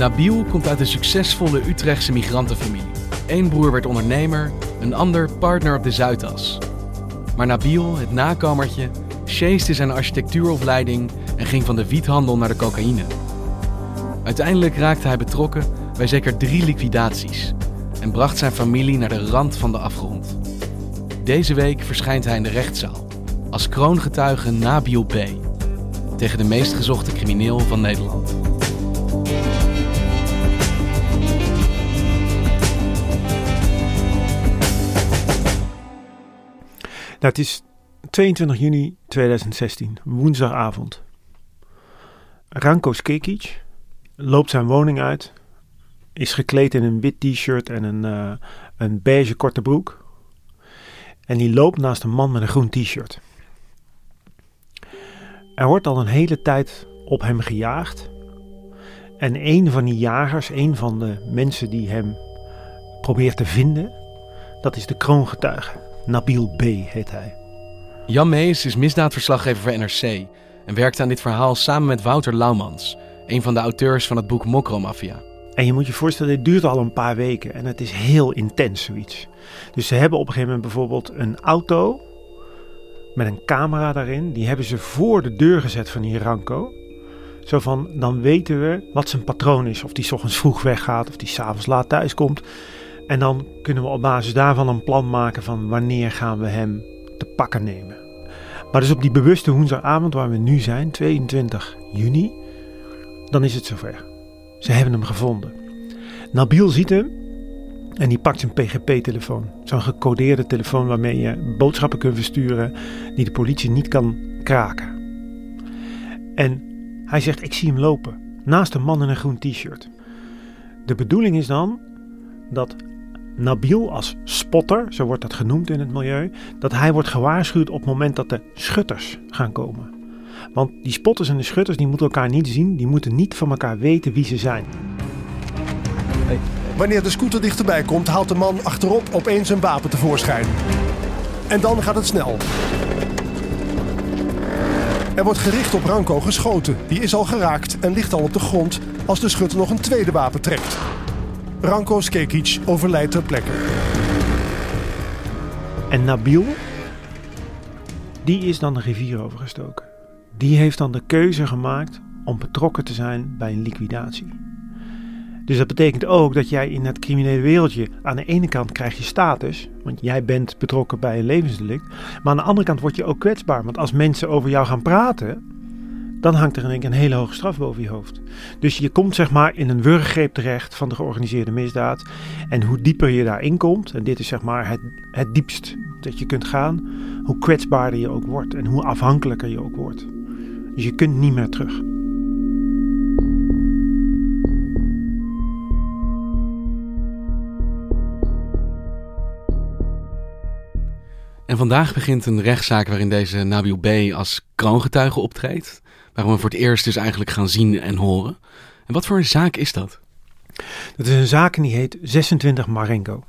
Nabil komt uit een succesvolle Utrechtse migrantenfamilie. Eén broer werd ondernemer, een ander partner op de Zuidas. Maar Nabil, het nakomertje, sjeeste zijn architectuuropleiding en ging van de wiethandel naar de cocaïne. Uiteindelijk raakte hij betrokken bij zeker drie liquidaties en bracht zijn familie naar de rand van de afgrond. Deze week verschijnt hij in de rechtszaal als kroongetuige Nabil B. tegen de meest gezochte crimineel van Nederland. Nou, het is 22 juni 2016, woensdagavond. Ranko Skekic loopt zijn woning uit, is gekleed in een wit t-shirt en een, uh, een beige korte broek. En die loopt naast een man met een groen t-shirt. Er wordt al een hele tijd op hem gejaagd. En een van die jagers, een van de mensen die hem probeert te vinden, dat is de kroongetuige. Nabil B. heet hij. Jan Mees is misdaadverslaggever voor NRC en werkt aan dit verhaal samen met Wouter Laumans, een van de auteurs van het boek Mokromafia. En je moet je voorstellen, dit duurt al een paar weken en het is heel intens zoiets. Dus ze hebben op een gegeven moment bijvoorbeeld een auto met een camera daarin. Die hebben ze voor de deur gezet van die Ranko. Zo van, dan weten we wat zijn patroon is. Of die s ochtends vroeg weggaat of die s'avonds laat thuis komt. En dan kunnen we op basis daarvan een plan maken van wanneer gaan we hem te pakken nemen. Maar dus op die bewuste woensdagavond waar we nu zijn, 22 juni, dan is het zover. Ze hebben hem gevonden. Nabil ziet hem en die pakt zijn PGP-telefoon. Zo'n gecodeerde telefoon waarmee je boodschappen kunt versturen die de politie niet kan kraken. En hij zegt: Ik zie hem lopen. Naast een man in een groen t-shirt. De bedoeling is dan dat Nabil als spotter, zo wordt dat genoemd in het milieu, dat hij wordt gewaarschuwd op het moment dat de schutters gaan komen. Want die spotters en de schutters die moeten elkaar niet zien, die moeten niet van elkaar weten wie ze zijn. Wanneer de scooter dichterbij komt, haalt de man achterop opeens een wapen tevoorschijn. En dan gaat het snel. Er wordt gericht op Ranko geschoten. Die is al geraakt en ligt al op de grond als de schutter nog een tweede wapen trekt. Ranko Skekic overlijdt ter plekke. En Nabil, die is dan de rivier overgestoken. Die heeft dan de keuze gemaakt om betrokken te zijn bij een liquidatie. Dus dat betekent ook dat jij in het criminele wereldje aan de ene kant krijg je status, want jij bent betrokken bij een levensdelict, maar aan de andere kant word je ook kwetsbaar, want als mensen over jou gaan praten, dan hangt er in een hele hoge straf boven je hoofd. Dus je komt zeg maar in een wurggreep terecht van de georganiseerde misdaad. En hoe dieper je daarin komt, en dit is zeg maar het, het diepst dat je kunt gaan, hoe kwetsbaarder je ook wordt en hoe afhankelijker je ook wordt. Dus je kunt niet meer terug. En vandaag begint een rechtszaak waarin deze Nabil B. als kroongetuige optreedt. Waarom we voor het eerst dus eigenlijk gaan zien en horen. En wat voor een zaak is dat? Dat is een zaak die heet 26 Marengo.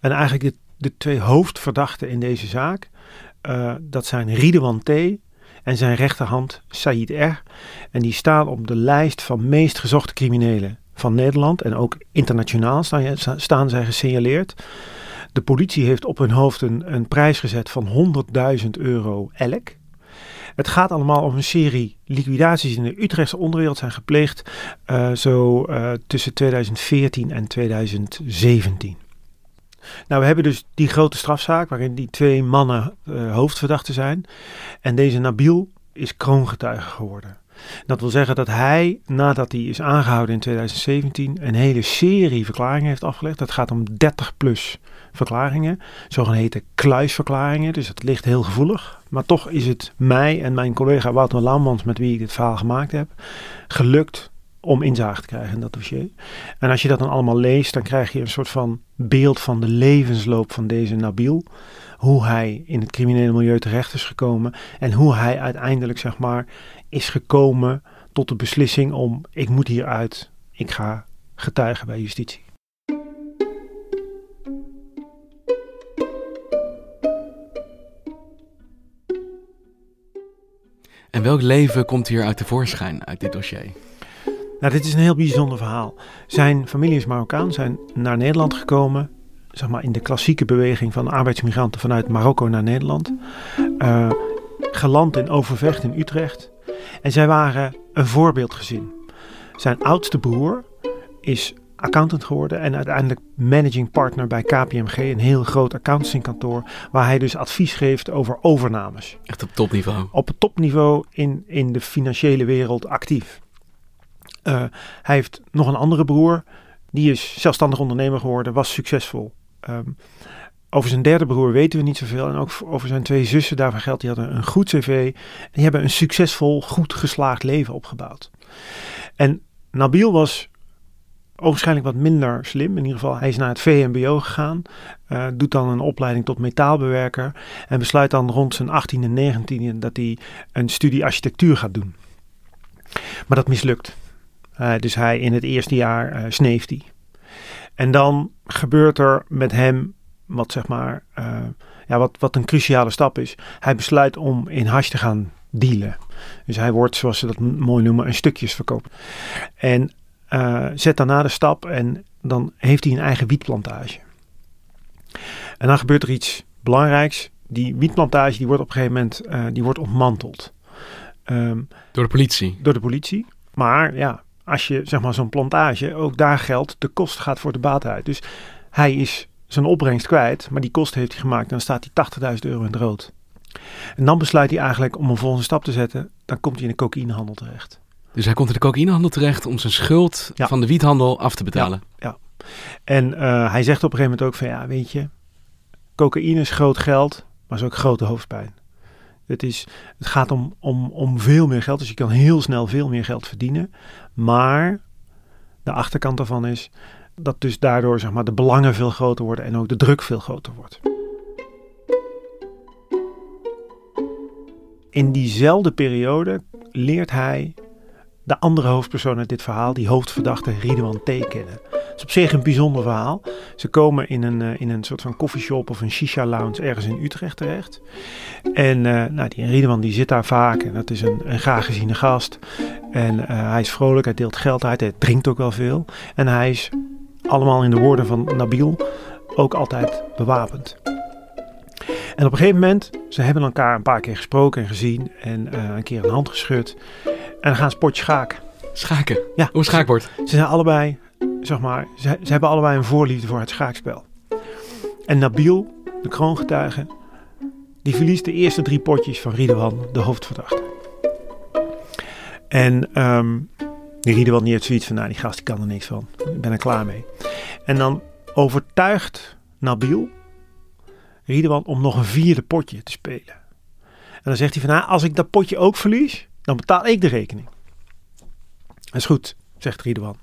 En eigenlijk de, de twee hoofdverdachten in deze zaak, uh, dat zijn Ridwan T. en zijn rechterhand Said R. En die staan op de lijst van meest gezochte criminelen van Nederland. En ook internationaal staan, staan zij gesignaleerd. De politie heeft op hun hoofd een, prijs gezet van 100.000 euro elk. Het gaat allemaal om een serie liquidaties in de Utrechtse onderwereld zijn gepleegd uh, zo uh, tussen 2014 en 2017. Nou, we hebben dus die grote strafzaak waarin die twee mannen uh, hoofdverdachten zijn. En deze Nabil is kroongetuige geworden. Dat wil zeggen dat hij, nadat hij is aangehouden in 2017, een hele serie verklaringen heeft afgelegd. Dat gaat om 30 plus verklaringen, zogeheten kluisverklaringen. Dus het ligt heel gevoelig. Maar toch is het mij en mijn collega Wouter Laumans, met wie ik dit verhaal gemaakt heb, gelukt om inzage te krijgen in dat dossier. En als je dat dan allemaal leest, dan krijg je een soort van beeld van de levensloop van deze Nabil. Hoe hij in het criminele milieu terecht is gekomen en hoe hij uiteindelijk, zeg maar, is gekomen tot de beslissing om: ik moet hieruit, ik ga getuigen bij justitie. En welk leven komt hier uit tevoorschijn uit dit dossier? Nou, dit is een heel bijzonder verhaal. Zijn familie is Marokkaan, zijn naar Nederland gekomen. Zeg maar in de klassieke beweging van arbeidsmigranten vanuit Marokko naar Nederland. Uh, geland in Overvecht in Utrecht. En zij waren een voorbeeldgezin. Zijn oudste broer is accountant geworden en uiteindelijk managing partner bij KPMG, een heel groot accountancykantoor, waar hij dus advies geeft over overnames. Echt op topniveau? Op het topniveau in, in de financiële wereld actief. Uh, hij heeft nog een andere broer, die is zelfstandig ondernemer geworden, was succesvol. Um, over zijn derde broer weten we niet zoveel. En ook over zijn twee zussen, daarvan geldt, die hadden een goed cv. Die hebben een succesvol, goed geslaagd leven opgebouwd. En Nabil was waarschijnlijk wat minder slim. In ieder geval, hij is naar het VMBO gegaan. Uh, doet dan een opleiding tot metaalbewerker. En besluit dan rond zijn 18e en 19e dat hij een studie architectuur gaat doen. Maar dat mislukt. Uh, dus hij in het eerste jaar uh, sneeft hij. En dan gebeurt er met hem wat zeg maar, ja, wat, wat een cruciale stap is. Hij besluit om in hash te gaan dealen. Dus hij wordt, zoals ze dat mooi noemen, een stukjes verkopen. En uh, zet daarna de stap en dan heeft hij een eigen wietplantage. En dan gebeurt er iets belangrijks. Die wietplantage die wordt op een gegeven moment uh, die wordt ontmanteld. Um, door de politie? Door de politie. Maar ja, als je zeg maar zo'n plantage, ook daar geldt, de kost gaat voor de baat uit. Dus hij is zijn opbrengst kwijt, maar die kosten heeft hij gemaakt. En dan staat hij 80.000 euro in het rood. En dan besluit hij eigenlijk om een volgende stap te zetten. Dan komt hij in de cocaïnehandel terecht. Dus hij komt in de cocaïnehandel terecht om zijn schuld ja. van de wiethandel af te betalen. Ja, ja. en uh, hij zegt op een gegeven moment ook van ja, weet je, cocaïne is groot geld, maar is ook grote hoofdpijn. Het, is, het gaat om, om, om veel meer geld, dus je kan heel snel veel meer geld verdienen. Maar de achterkant daarvan is, dat dus daardoor zeg maar, de belangen veel groter worden en ook de druk veel groter wordt. In diezelfde periode leert hij de andere hoofdpersoon uit dit verhaal, die hoofdverdachte Ridwan T. kennen. Het is op zich een bijzonder verhaal. Ze komen in een, uh, in een soort van koffieshop of een shisha lounge ergens in Utrecht terecht. En uh, nou, die Ridwan die zit daar vaak en dat is een, een graag geziene gast. En uh, hij is vrolijk, hij deelt geld uit, hij drinkt ook wel veel. En hij is allemaal in de woorden van Nabil, ook altijd bewapend. En op een gegeven moment, ze hebben elkaar een paar keer gesproken en gezien en uh, een keer een hand geschud. En dan gaan ze potje schaken. Schaken? Ja. Hoe schaakbord? Ze, ze zijn allebei, zeg maar, ze, ze, hebben allebei een voorliefde voor het schaakspel. En Nabil, de kroongetuige, die verliest de eerste drie potjes van Ridwan, de hoofdverdachte. En um, die Ridwan niet heeft zoiets van, nou die gast die kan er niks van. Ik ben er klaar mee. En dan overtuigt Nabil Ridwan om nog een vierde potje te spelen. En dan zegt hij van, nou als ik dat potje ook verlies, dan betaal ik de rekening. Dat is goed, zegt Ridwan.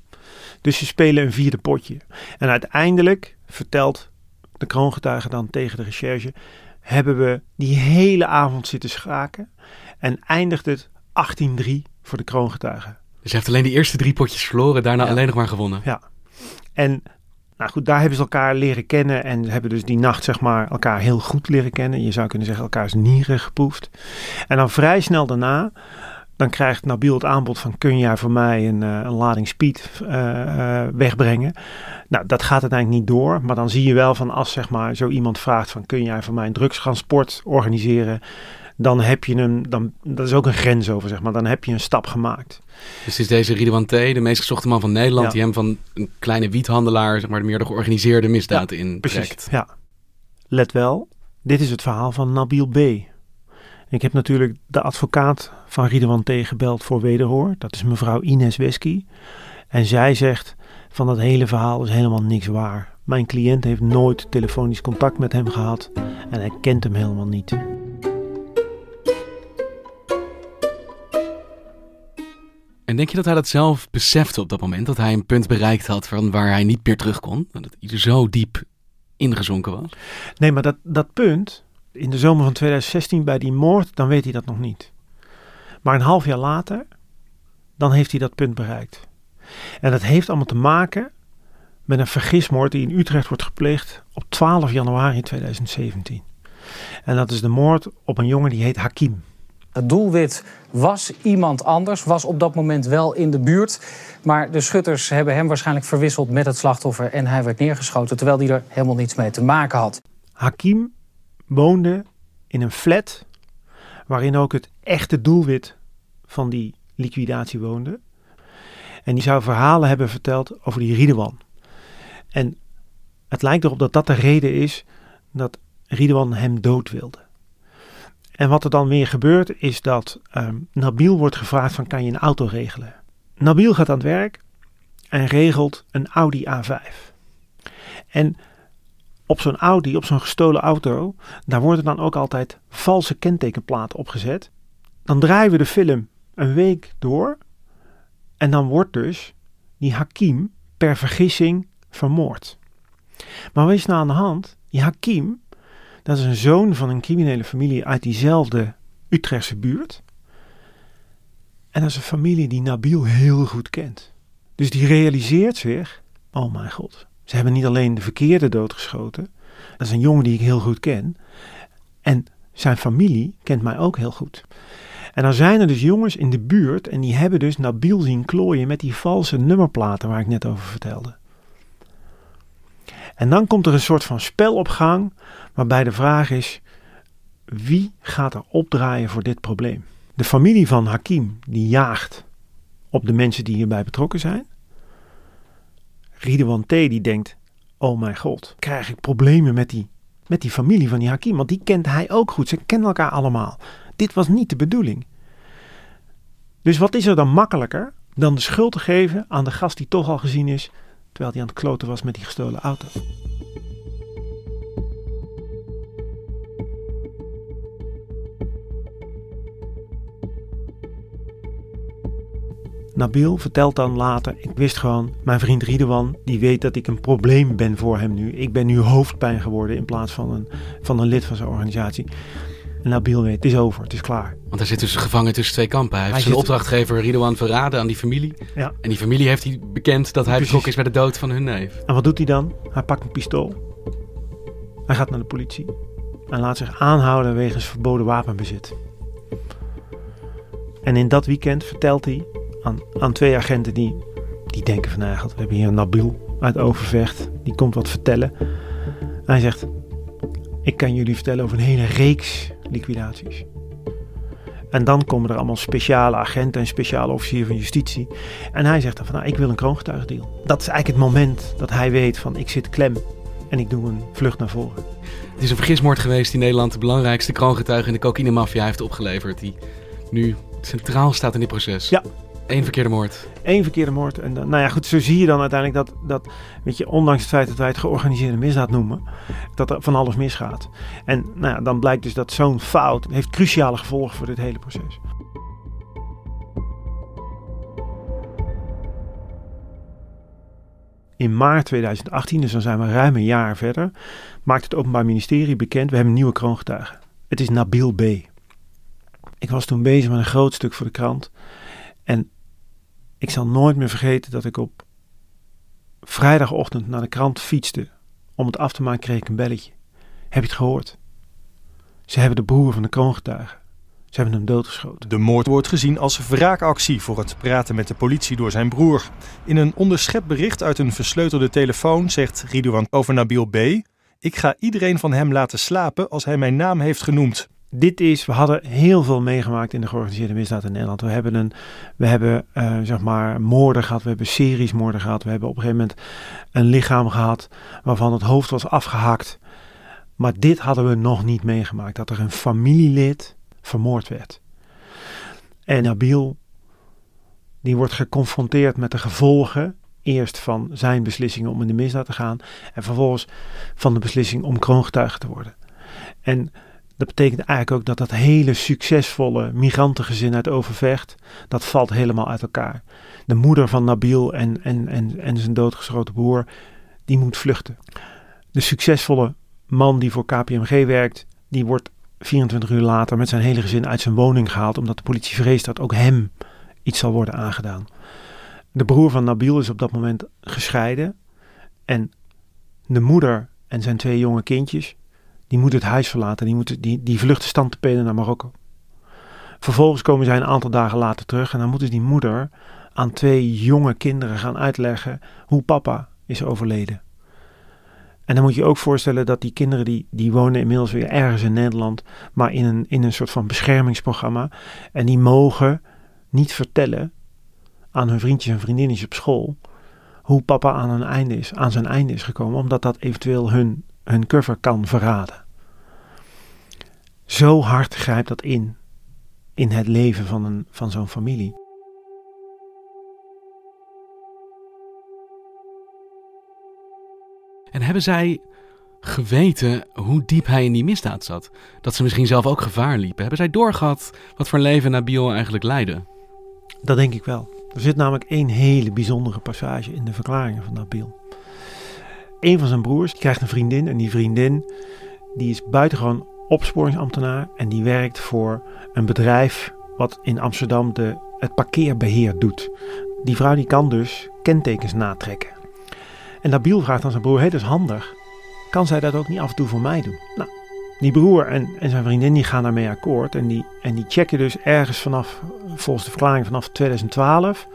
Dus ze spelen een vierde potje. En uiteindelijk vertelt de kroongetuige dan tegen de recherche, hebben we die hele avond zitten schaken en eindigt het 18-3 voor de kroongetuige. Dus je heeft alleen de eerste drie potjes verloren, daarna Ja. alleen nog maar gewonnen. Ja. En nou goed, daar hebben ze elkaar leren kennen en hebben dus die nacht zeg maar elkaar heel goed leren kennen. Je zou kunnen zeggen elkaars nieren geproefd. En dan vrij snel daarna, dan krijgt Nabil het aanbod van kun jij voor mij een, eh, een lading speed eh, eh, wegbrengen. Nou, dat gaat uiteindelijk niet door. Maar dan zie je wel van als zeg maar zo iemand vraagt van kun jij voor mij een drugstransport organiseren. Dan heb je hem, dan, dat is ook een grens over zeg maar. Dan heb je een stap gemaakt. Dus is deze Ridwan T., de meest gezochte man van Nederland, Ja. die hem van een kleine wiethandelaar, zeg maar, meer de georganiseerde misdaad Precies, intrekt. ja. Let wel, dit is het verhaal van Nabil B. Ik heb natuurlijk de advocaat van Riedewan T. gebeld voor wederhoor. Dat is mevrouw Ines Wesky. En zij zegt van dat hele verhaal is helemaal niks waar. Mijn cliënt heeft nooit telefonisch contact met hem gehad en hij kent hem helemaal niet. En denk je dat hij dat zelf besefte op dat moment? Dat hij een punt bereikt had van waar hij niet meer terug kon? Dat hij zo diep ingezonken was? Nee, maar dat, dat punt, in de zomer van 2016 bij die moord, dan weet hij dat nog niet. Maar een half jaar later, dan heeft hij dat punt bereikt. En dat heeft allemaal te maken met een vergismoord die in Utrecht wordt gepleegd op 12 januari 2017. En dat is de moord op een jongen die heet Hakim. Het doelwit was iemand anders, was op dat moment wel in de buurt. Maar de schutters hebben hem waarschijnlijk verwisseld met het slachtoffer en hij werd neergeschoten terwijl hij er helemaal niets mee te maken had. Hakim woonde in een flat waarin ook het echte doelwit van die liquidatie woonde. En die zou verhalen hebben verteld over die Riedewan. En het lijkt erop dat dat de reden is dat Riedewan hem dood wilde. En wat er dan weer gebeurt is dat um, Nabil wordt gevraagd van kan je een auto regelen. Nabil gaat aan het werk en regelt een Audi A5. En op zo'n Audi, op zo'n gestolen auto, daar worden dan ook altijd valse kentekenplaten opgezet. Dan draaien we de film een week door en dan wordt dus die Hakim per vergissing vermoord. Maar wat is nou aan de hand? Die Hakim, dat is een zoon van een criminele familie uit diezelfde Utrechtse buurt. En dat is een familie die Nabil heel goed kent. Dus die realiseert zich: oh mijn god, ze hebben niet alleen de verkeerde doodgeschoten. Dat is een jongen die ik heel goed ken. En zijn familie kent mij ook heel goed. En dan zijn er dus jongens in de buurt en die hebben dus Nabil zien klooien met die valse nummerplaten waar ik net over vertelde. En dan komt er een soort van spel op gang waarbij de vraag is: wie gaat er opdraaien voor dit probleem? De familie van Hakim die jaagt op de mensen die hierbij betrokken zijn. Ridwan T. die denkt: oh mijn god, krijg ik problemen met die, met die familie van die Hakim? Want die kent hij ook goed. Ze kennen elkaar allemaal. Dit was niet de bedoeling. Dus wat is er dan makkelijker dan de schuld te geven aan de gast die toch al gezien is terwijl hij aan het kloten was met die gestolen auto? Nabil vertelt dan later: Ik wist gewoon, mijn vriend Riedewan, die weet dat ik een probleem ben voor hem nu. Ik ben nu hoofdpijn geworden in plaats van een, van een lid van zijn organisatie. En Nabil weet, het is over, het is klaar. Want hij zit dus gevangen tussen twee kampen. Hij heeft zijn opdrachtgever Ridouan verraden aan die familie. Ja. En die familie heeft hij bekend dat hij betrokken is bij de dood van hun neef. En wat doet hij dan? Hij pakt een pistool. Hij gaat naar de politie. En laat zich aanhouden wegens verboden wapenbezit. En in dat weekend vertelt hij aan, aan twee agenten die, die denken van... Nou, we hebben hier een Nabil uit Overvecht. Die komt wat vertellen. En hij zegt... Ik kan jullie vertellen over een hele reeks liquidaties. En dan komen er allemaal speciale agenten en speciale officieren van justitie. En hij zegt dan van, nou, ik wil een kroongetuigendeal. Dat is eigenlijk het moment dat hij weet van, ik zit klem en ik doe een vlucht naar voren. Het is een vergismoord geweest die Nederland de belangrijkste kroongetuige in de cocaïnemafia heeft opgeleverd. Die nu centraal staat in dit proces. Ja, Eén verkeerde moord. Eén verkeerde moord. En dan, nou ja, goed, zo zie je dan uiteindelijk dat, dat, weet je, ondanks het feit dat wij het georganiseerde misdaad noemen, dat er van alles misgaat. En nou ja, dan blijkt dus dat zo'n fout heeft cruciale gevolgen voor dit hele proces. In maart 2018, dus dan zijn we ruim een jaar verder, maakt het Openbaar Ministerie bekend: we hebben een nieuwe kroongetuige. Het is Nabil B. Ik was toen bezig met een groot stuk voor de krant. En ik zal nooit meer vergeten dat ik op vrijdagochtend naar de krant fietste. Om het af te maken kreeg ik een belletje. Heb je het gehoord? Ze hebben de broer van de kroongetuige. Ze hebben hem doodgeschoten. De moord wordt gezien als wraakactie voor het praten met de politie door zijn broer. In een onderschept bericht uit een versleutelde telefoon zegt Ridouan over Nabil B. Ik ga iedereen van hem laten slapen als hij mijn naam heeft genoemd dit is, we hadden heel veel meegemaakt in de georganiseerde misdaad in Nederland. We hebben, een, we hebben uh, zeg maar moorden gehad, we hebben series moorden gehad. We hebben op een gegeven moment een lichaam gehad waarvan het hoofd was afgehakt. Maar dit hadden we nog niet meegemaakt. Dat er een familielid vermoord werd. En Nabil, die wordt geconfronteerd met de gevolgen. Eerst van zijn beslissingen om in de misdaad te gaan. En vervolgens van de beslissing om kroongetuige te worden. En dat betekent eigenlijk ook dat dat hele succesvolle migrantengezin uit Overvecht, dat valt helemaal uit elkaar. De moeder van Nabil en, en, en, en zijn doodgeschoten broer, die moet vluchten. De succesvolle man die voor KPMG werkt, die wordt 24 uur later met zijn hele gezin uit zijn woning gehaald, omdat de politie vreest dat ook hem iets zal worden aangedaan. De broer van Nabil is op dat moment gescheiden en de moeder en zijn twee jonge kindjes, die moeten het huis verlaten, die, moeten, die, die stand te penen naar Marokko. Vervolgens komen zij een aantal dagen later terug en dan moeten die moeder aan twee jonge kinderen gaan uitleggen hoe papa is overleden. En dan moet je ook voorstellen dat die kinderen die, die wonen inmiddels weer ergens in Nederland, maar in een, in een soort van beschermingsprogramma. En die mogen niet vertellen aan hun vriendjes en vriendinnetjes op school hoe papa aan, een einde is, aan zijn einde is gekomen, omdat dat eventueel hun, hun cover kan verraden. Zo hard grijpt dat in, in het leven van, een, van zo'n familie. En hebben zij geweten hoe diep hij in die misdaad zat? Dat ze misschien zelf ook gevaar liepen? Hebben zij doorgehad wat voor leven Nabil eigenlijk leidde? Dat denk ik wel. Er zit namelijk één hele bijzondere passage in de verklaringen van Nabil. Een van zijn broers krijgt een vriendin en die vriendin die is buitengewoon opsporingsambtenaar en die werkt voor een bedrijf wat in Amsterdam de, het parkeerbeheer doet. Die vrouw die kan dus kentekens natrekken. En Nabil vraagt aan zijn broer, hé, dat is handig. Kan zij dat ook niet af en toe voor mij doen? Nou, die broer en, en zijn vriendin die gaan daarmee akkoord. En die, en die checken dus ergens vanaf, volgens de verklaring vanaf 2012,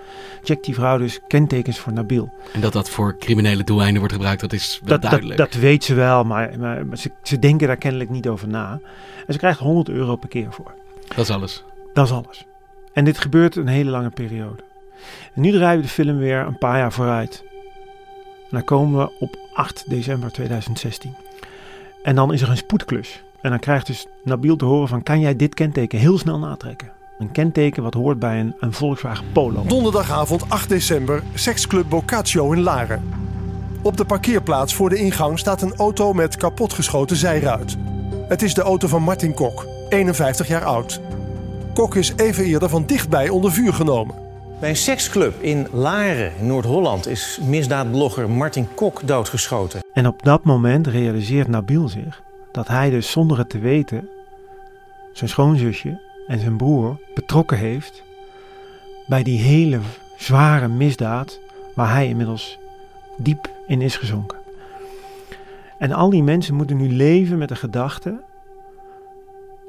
checkt die vrouw dus kentekens voor Nabil. En dat dat voor criminele doeleinden wordt gebruikt, dat is wel Dat, duidelijk. dat, dat weet ze wel, maar, maar, maar ze, ze denken daar kennelijk niet over na. En ze krijgt 100 euro per keer voor. dat is alles. Dat is alles. En dit gebeurt een hele lange periode. En nu draaien we de film weer een paar jaar vooruit. En dan komen we op 8 december 2016. En dan is er een spoedklus. En dan krijgt dus Nabil te horen van... kan jij dit kenteken heel snel natrekken? Een kenteken wat hoort bij een, een Volkswagen Polo. Donderdagavond 8 december, seksclub Boccaccio in Laren. Op de parkeerplaats voor de ingang staat een auto met kapotgeschoten zijruit. Het is de auto van Martin Kok, 51 jaar oud. Kok is even eerder van dichtbij onder vuur genomen. Bij een seksclub in Laren, in Noord-Holland, is misdaadblogger Martin Kok doodgeschoten. En op dat moment realiseert Nabil zich... dat hij dus zonder het te weten... zijn schoonzusje en zijn broer betrokken heeft... bij die hele zware misdaad... waar hij inmiddels diep in is gezonken. En al die mensen moeten nu leven met de gedachte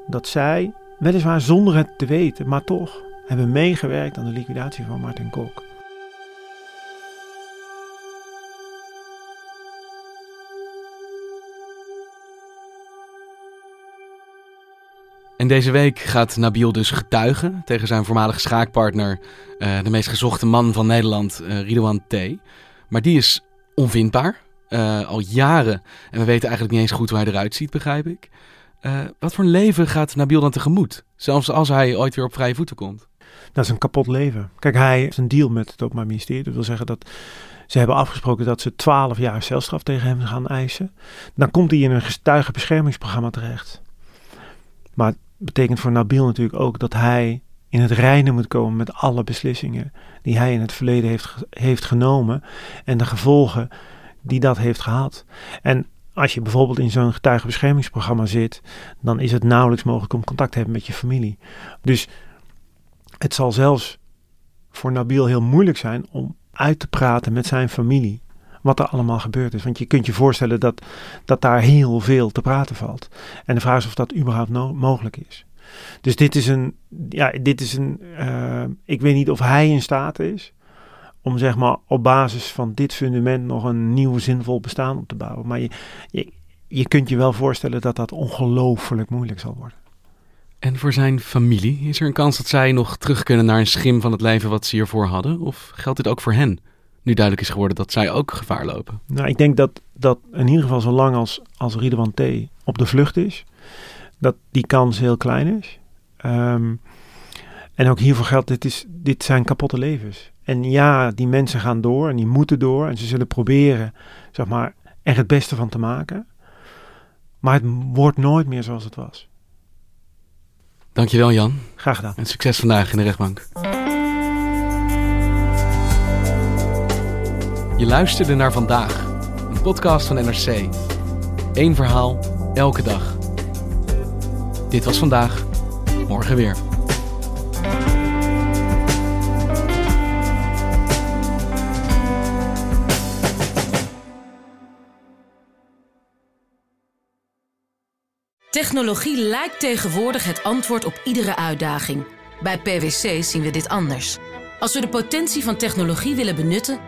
dat zij, weliswaar zonder het te weten, maar toch hebben meegewerkt aan de liquidatie van Martin Kok. En deze week gaat Nabil dus getuigen tegen zijn voormalige schaakpartner, eh, de meest gezochte man van Nederland, eh Ridouan T. Maar die is onvindbaar, eh, al jaren. En we weten eigenlijk niet eens goed hoe hij eruit ziet, begrijp ik. Wat voor een leven gaat Nabil dan tegemoet? Zelfs als hij ooit weer op vrije voeten komt. Dat is een kapot leven. Kijk, hij heeft een deal met het Openbaar Ministerie. Dat wil zeggen dat ze hebben afgesproken dat ze 12 jaar celstraf tegen hem gaan eisen. Dan komt hij in een getuigenbeschermingsprogramma terecht. Maar betekent voor Nabil natuurlijk ook dat hij in het reinen moet komen met alle beslissingen die hij in het verleden heeft, heeft genomen en de gevolgen die dat heeft gehad. En als je bijvoorbeeld in zo'n getuigenbeschermingsprogramma zit, dan is het nauwelijks mogelijk om contact te hebben met je familie. Dus het zal zelfs voor Nabil heel moeilijk zijn om uit te praten met zijn familie wat er allemaal gebeurd is. Want je kunt je voorstellen dat, dat daar heel veel te praten valt. En de vraag is of dat überhaupt mogelijk is. Dus dit is een, ja, dit is een, eh, ik weet niet of hij in staat is om zeg maar op basis van dit fundament nog een nieuw zinvol bestaan op te bouwen. Maar je, je, je kunt je wel voorstellen dat dat ongelooflijk moeilijk zal worden. En voor zijn familie, is er een kans dat zij nog terug kunnen naar een schim van het leven wat ze hiervoor hadden? Of geldt dit ook voor hen? Nu duidelijk is geworden dat zij ook gevaar lopen. Nou, ik denk dat, dat in ieder geval zolang als, als Ridwan T. op de vlucht is, dat die kans heel klein is. Ehm, en ook hiervoor geldt, dit, is, dit zijn kapotte levens. En ja, die mensen gaan door en die moeten door. En ze zullen proberen, zeg maar, er het beste van te maken. Maar het wordt nooit meer zoals het was. Dankjewel Jan. Graag gedaan. En succes vandaag in de rechtbank. Je luisterde naar Vandaag, een podcast van NRC. Eén verhaal, elke dag. Dit was vandaag, morgen weer. Technologie lijkt tegenwoordig het antwoord op iedere uitdaging. Bij PwC zien we dit anders. Als we de potentie van technologie willen benutten,